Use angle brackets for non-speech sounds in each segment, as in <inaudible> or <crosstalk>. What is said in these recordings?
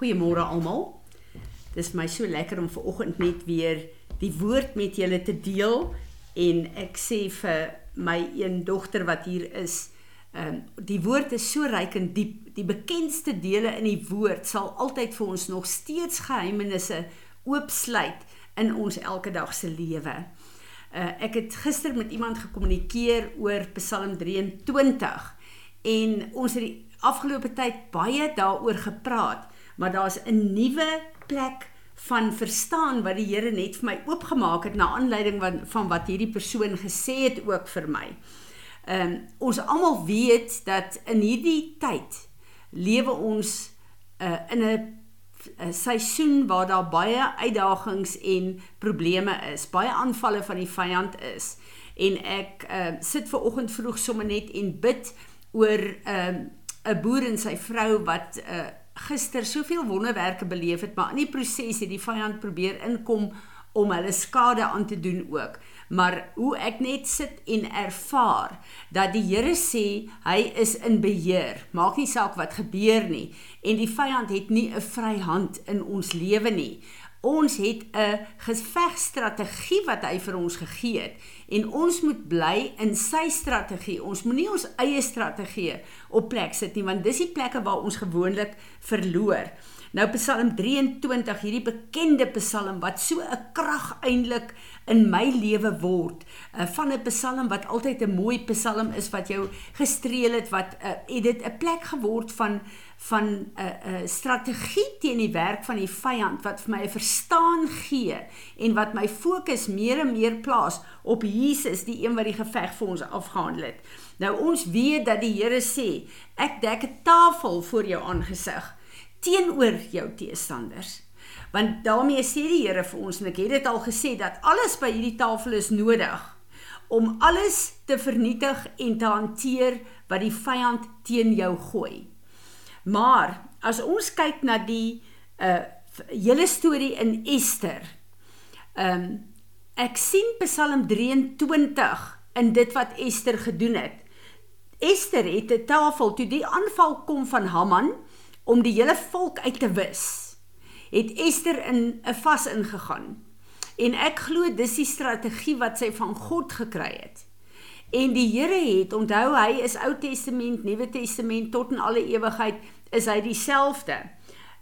Goeiemôre almal. Dis my so lekker om ver oggend net weer die woord met julle te deel en ek sê vir my een dogter wat hier is, ehm um, die woord is so ryk en diep. Die bekendste dele in die woord sal altyd vir ons nog steeds geheimenisse oopsluit in ons elke dag se lewe. Uh, ek het gister met iemand gekommunikeer oor Psalm 23 en ons het die afgelope tyd baie daaroor gepraat maar daar's 'n nuwe plek van verstaan wat die Here net vir my oopgemaak het na aanleiding van van wat hierdie persoon gesê het ook vir my. Ehm um, ons almal weet dat in hierdie tyd lewe ons uh, in 'n 'n seisoen waar daar baie uitdagings en probleme is, baie aanvalle van die vyand is. En ek uh, sit ver oggend vroeg sommer net en bid oor 'n uh, 'n boer en sy vrou wat 'n uh, gister soveel wonderwerke beleef het, maar in die proses het die vyand probeer inkom om hulle skade aan te doen ook. Maar hoe ek net sit en ervaar dat die Here sê hy is in beheer. Maak nie saak wat gebeur nie en die vyand het nie 'n vryhand in ons lewe nie. Ons het 'n gevegstrategie wat hy vir ons gegee het en ons moet bly in sy strategie. Ons moenie ons eie strategie op plek sit nie want dis die plekke waar ons gewoonlik verloor. Nou Psalm 23, hierdie bekende Psalm wat so 'n krag eintlik in my lewe word, uh, van 'n Psalm wat altyd 'n mooi Psalm is wat jou gestreel het wat uh, het dit 'n plek geword van van 'n uh, 'n uh, strategie teen die werk van die vyand wat vir my 'n verstaan gee en wat my fokus meer en meer plaas op Jesus, die een wat die geveg vir ons afgehandel het. Nou ons weet dat die Here sê, ek dek 'n tafel voor jou aangesig teenoor jou teestanders. Want daarmee sê die Here vir ons en ek het dit al gesê dat alles by hierdie tafel is nodig om alles te vernietig en te hanteer wat die vyand teen jou gooi. Maar as ons kyk na die uh hele storie in Ester. Um ek sien Psalm 23 in dit wat Ester gedoen het. Ester het 'n tafel toe die aanval kom van Haman om die hele volk uit te wis, het Ester in 'n vas ingegaan. En ek glo dis die strategie wat sy van God gekry het. En die Here het, onthou hy is Ou Testament, Nuwe Testament tot in alle ewigheid is hy dieselfde.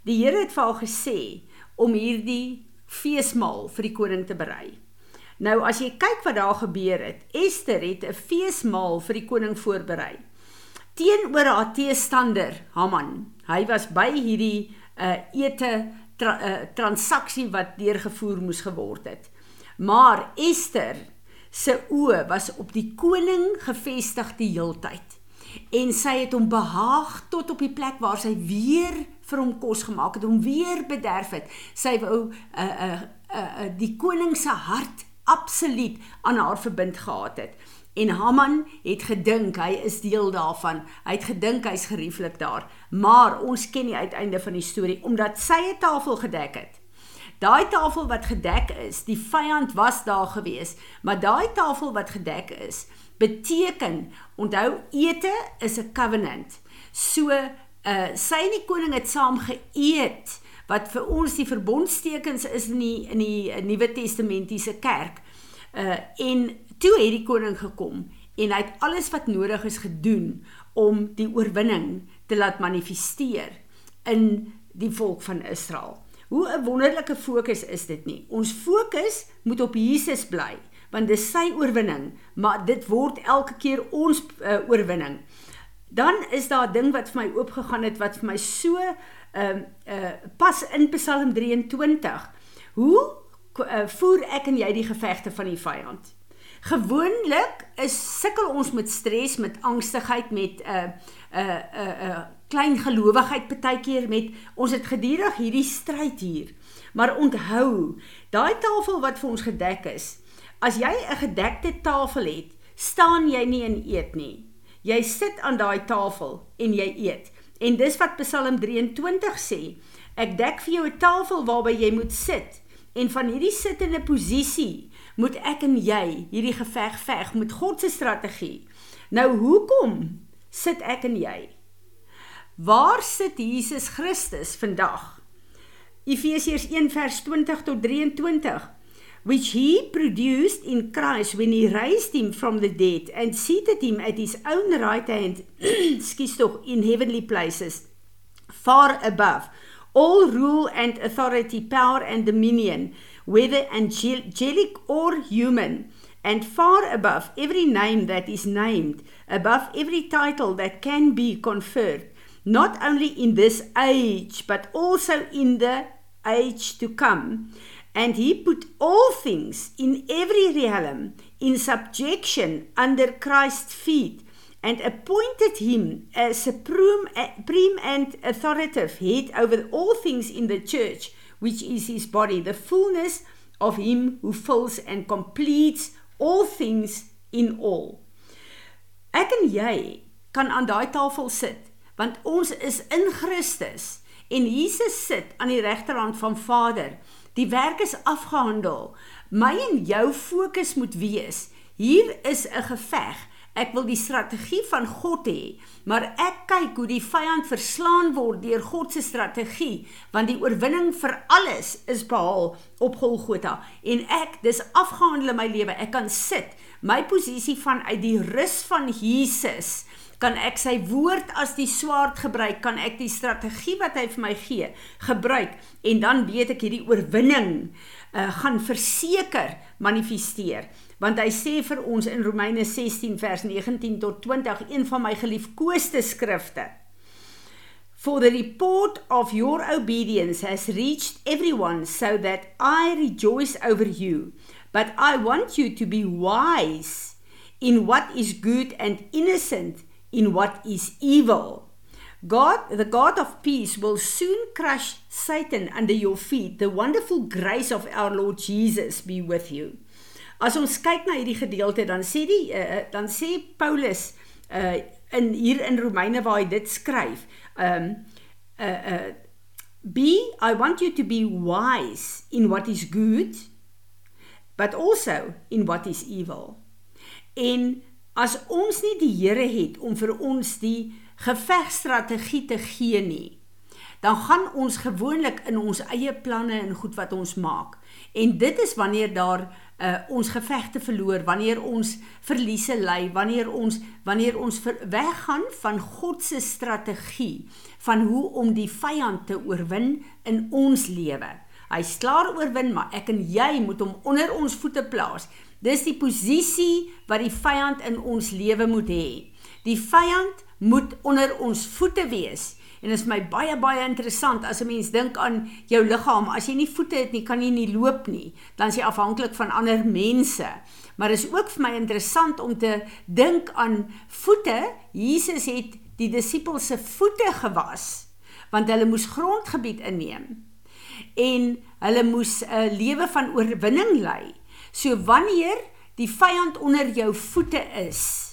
Die Here het vir haar gesê om hierdie feesmaal vir die koning te berei. Nou as jy kyk wat daar gebeur het, Ester het 'n feesmaal vir die koning voorberei teenoor haar teestander Haman. Hy was by hierdie uh ete tra, uh, transaksie wat deurgevoer moes geword het. Maar Ester se oë was op die koning gefestig die heeltyd. En sy het hom behaag tot op die plek waar sy weer vir hom kos gemaak het, hom weer bederf het. Sy wou uh, uh, uh, uh, die koning se hart absoluut aan haar verbind gehad het. En Haman het gedink hy is deel daarvan. Hy het gedink hy's gerieflik daar. Maar ons ken die uiteinde van die storie omdat sy 'n tafel gedek het. Daai tafel wat gedek is, die vyand was daar gewees, maar daai tafel wat gedek is, beteken onthou ete is 'n covenant. So uh sy en die koning het saam geëet wat vir ons die verbondstekens is in die in die Nuwe Testamentiese kerk. Uh en toe het die koning gekom en hy het alles wat nodig is gedoen om die oorwinning te laat manifesteer in die volk van Israel. Hoe 'n wonderlike fokus is dit nie. Ons fokus moet op Jesus bly want dis sy oorwinning, maar dit word elke keer ons uh, oorwinning. Dan is daar 'n ding wat vir my oopgegaan het wat vir my so ehm uh, uh, pas in Psalm 23. Hoe uh, voer ek en jy die gevegte van die vyand? Gewoonlik is sukkel ons met stres, met angstigheid, met 'n uh, 'n uh, 'n uh, uh, klein gelowigheid partykeer met ons het gedurig hierdie stryd hier. Maar onthou, daai tafel wat vir ons gedek is, as jy 'n gedekte tafel het, staan jy nie en eet nie. Jy sit aan daai tafel en jy eet. En dis wat Psalm 23 sê. Ek dek vir jou 'n tafel waarby jy moet sit en van hierdie sittende posisie moet ek en jy hierdie geveg veg met God se strategie. Nou hoekom sit ek en jy? Waar sit Jesus Christus vandag Efesiërs 1 vers 20 tot 23 which he produced in Christ when he raised him from the dead and seated him at his own right hand <clears throat> skus tog in heavenly places far above all rule and authority power and dominion whether angelic or human and far above every name that is named above every title that can be conferred not only in this age but also in the age to come. And he put all things in every realm in subjection under Christ's feet and appointed him as supreme, supreme and authoritative head over all things in the church, which is his body, the fullness of him who fills and completes all things in all. Ek en jy kan aan daai tafel sit want ons is in Christus en Jesus sit aan die regterhand van Vader. Die werk is afgehandel. My en jou fokus moet wees. Hier is 'n geveg. Ek wil die strategie van God hê, maar ek kyk hoe die vyand verslaan word deur God se strategie, want die oorwinning vir alles is behaal op Golgotha en ek dis afgehandel in my lewe. Ek kan sit my posisie vanuit die rus van Jesus kan ek sy woord as die swaard gebruik, kan ek die strategie wat hy vir my gee gebruik en dan weet ek hierdie oorwinning uh, gaan verseker manifesteer. Want hy sê vir ons in Romeine 16 vers 19 tot 20, een van my geliefkoeste skrifte. For the report of your obedience has reached everyone so that I rejoice over you. But I want you to be wise in what is good and innocent in what is evil. God, the God of peace, will soon crush Satan under your feet. The wonderful grace of our Lord Jesus be with you. As ons kyk na hierdie gedeelte, dan sê die uh, dan sê Paulus uh in hier in Romeine waar hy dit skryf, um uh uh be I want you to be wise in what is good, but also in what is evil. En as ons nie die Here het om vir ons die gevegstrategie te gee nie, dan gaan ons gewoonlik in ons eie planne en goed wat ons maak. En dit is wanneer daar uh, ons gevegte verloor, wanneer ons verliese ly, wanneer ons wanneer ons weggaan van God se strategie van hoe om die vyand te oorwin in ons lewe. Hy's klaar oorwin, maar ek en jy moet hom onder ons voete plaas. Dis die posisie wat die vyand in ons lewe moet hê. Die vyand moet onder ons voete wees. En dit is my baie baie interessant as 'n mens dink aan jou liggaam. As jy nie voete het nie, kan jy nie loop nie. Dan is jy afhanklik van ander mense. Maar is ook vir my interessant om te dink aan voete. Jesus het die disippels se voete gewas want hulle moes grondgebied inneem. En hulle moes 'n lewe van oorwinning lei. So wanneer die vyand onder jou voete is,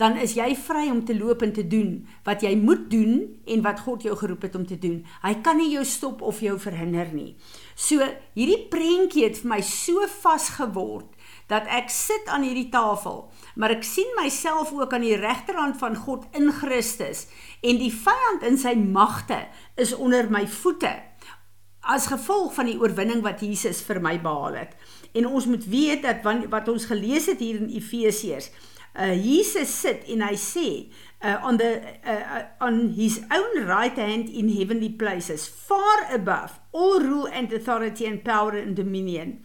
dan is jy vry om te loop en te doen wat jy moet doen en wat God jou geroep het om te doen. Hy kan nie jou stop of jou verhinder nie. So hierdie prentjie het vir my so vasgeword dat ek sit aan hierdie tafel, maar ek sien myself ook aan die regterhand van God in Christus en die vyand in sy magte is onder my voete as gevolg van die oorwinning wat Jesus vir my behaal het. En ons moet weet dat wat ons gelees het hier in Efesiërs, uh Jesus sit en hy sê uh on the uh, uh on his own right hand in heavenly places far above all rule and authority and power and dominion.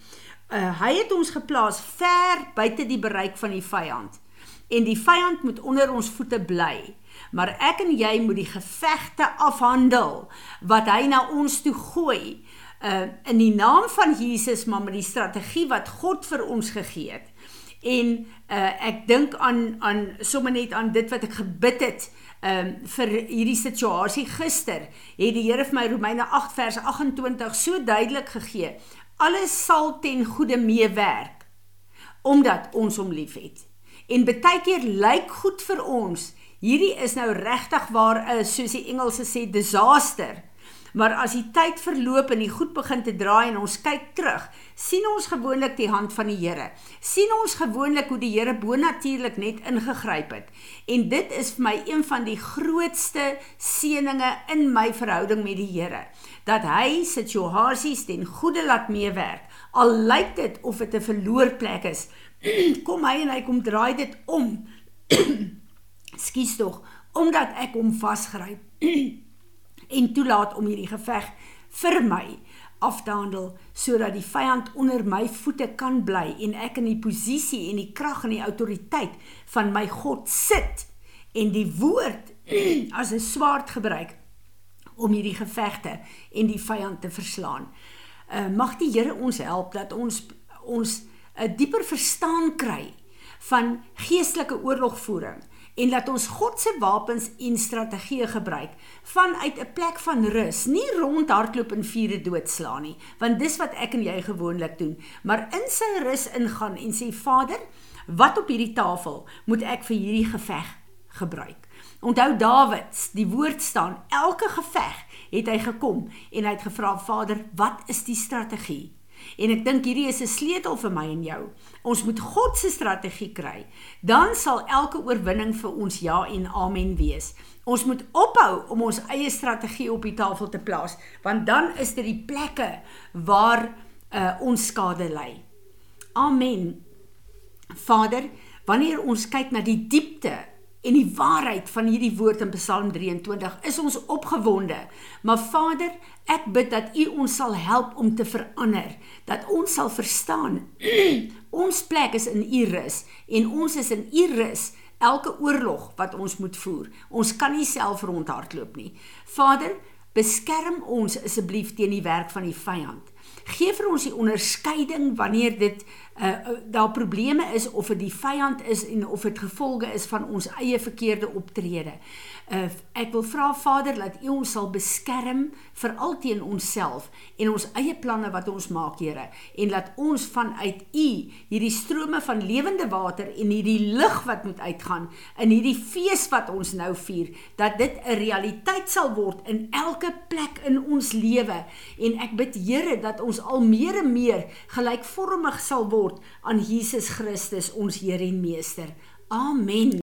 Uh hy het ons geplaas ver buite die bereik van die vyand. En die vyand moet onder ons voete bly. Maar ek en jy moet die gevegte afhandel wat hy na ons toe gooi uh in die naam van Jesus maar met die strategie wat God vir ons gegee het. En uh ek dink aan aan sommer net aan dit wat ek gebid het um vir hierdie situasie gister het die Here vir my Romeine 8 vers 28 so duidelik gegee. Alles sal ten goeie meewerk omdat ons hom liefhet. En baie keer lyk goed vir ons. Hierdie is nou regtig waar is soos die Engelse sê disaster. Maar as die tyd verloop en die goed begin te draai en ons kyk terug, sien ons gewoonlik die hand van die Here. Sien ons gewoonlik hoe die Here bonatuurlik net ingegryp het. En dit is vir my een van die grootste seëninge in my verhouding met die Here, dat hy situasies ten goeie laat meewerk. Al lyk dit of dit 'n verloor plek is, <clears throat> kom hy en hy kom draai dit om. <clears throat> Skus tog, omdat ek hom vasgryp <clears throat> en toelaat om hierdie geveg vir my af te handel sodat die vyand onder my voete kan bly en ek in die posisie en die krag en die autoriteit van my God sit en die woord <clears throat> as 'n swaard gebruik om hierdie gevegte en die vyand te verslaan. Uh, mag die Here ons help dat ons ons 'n dieper verstaan kry van geestelike oorlogvoering en laat ons God se wapens en strategieë gebruik vanuit 'n plek van rus, nie rondhardloop en vure doodslaan nie, want dis wat ek en jy gewoonlik doen, maar in sy rus ingaan en sê Vader, wat op hierdie tafel moet ek vir hierdie geveg gebruik? Onthou Dawid, die woord staan, elke geveg het hy gekom en hy het gevra Vader, wat is die strategie? En ek dink hierdie is 'n sleutel vir my en jou. Ons moet God se strategie kry. Dan sal elke oorwinning vir ons ja en amen wees. Ons moet ophou om ons eie strategie op die tafel te plaas, want dan is dit die plekke waar uh, ons skade ly. Amen. Vader, wanneer ons kyk na die diepte en die waarheid van hierdie woord in Psalm 23 is ons opgewonde. Maar Vader, ek bid dat U ons sal help om te verander, dat ons sal verstaan <clears throat> ons plek is in U rus en ons is in U rus elke oorlog wat ons moet voer. Ons kan nie self rondhardloop nie. Vader, beskerm ons asseblief teen die werk van die vyand. Geef vir ons die onderskeiding wanneer dit uh, daar probleme is of dit die vyand is en of dit gevolge is van ons eie verkeerde optrede. Uh, ek wil vra Vader dat U ons sal beskerm vir altyd onsself en ons eie planne wat ons maak, Here, en laat ons vanuit U hierdie strome van lewende water en hierdie lig wat moet uitgaan in hierdie fees wat ons nou vier, dat dit 'n realiteit sal word in elke plek in ons lewe. En ek bid Here dat ons al meer en meer gelykvormig sal word aan Jesus Christus ons Here en Meester. Amen.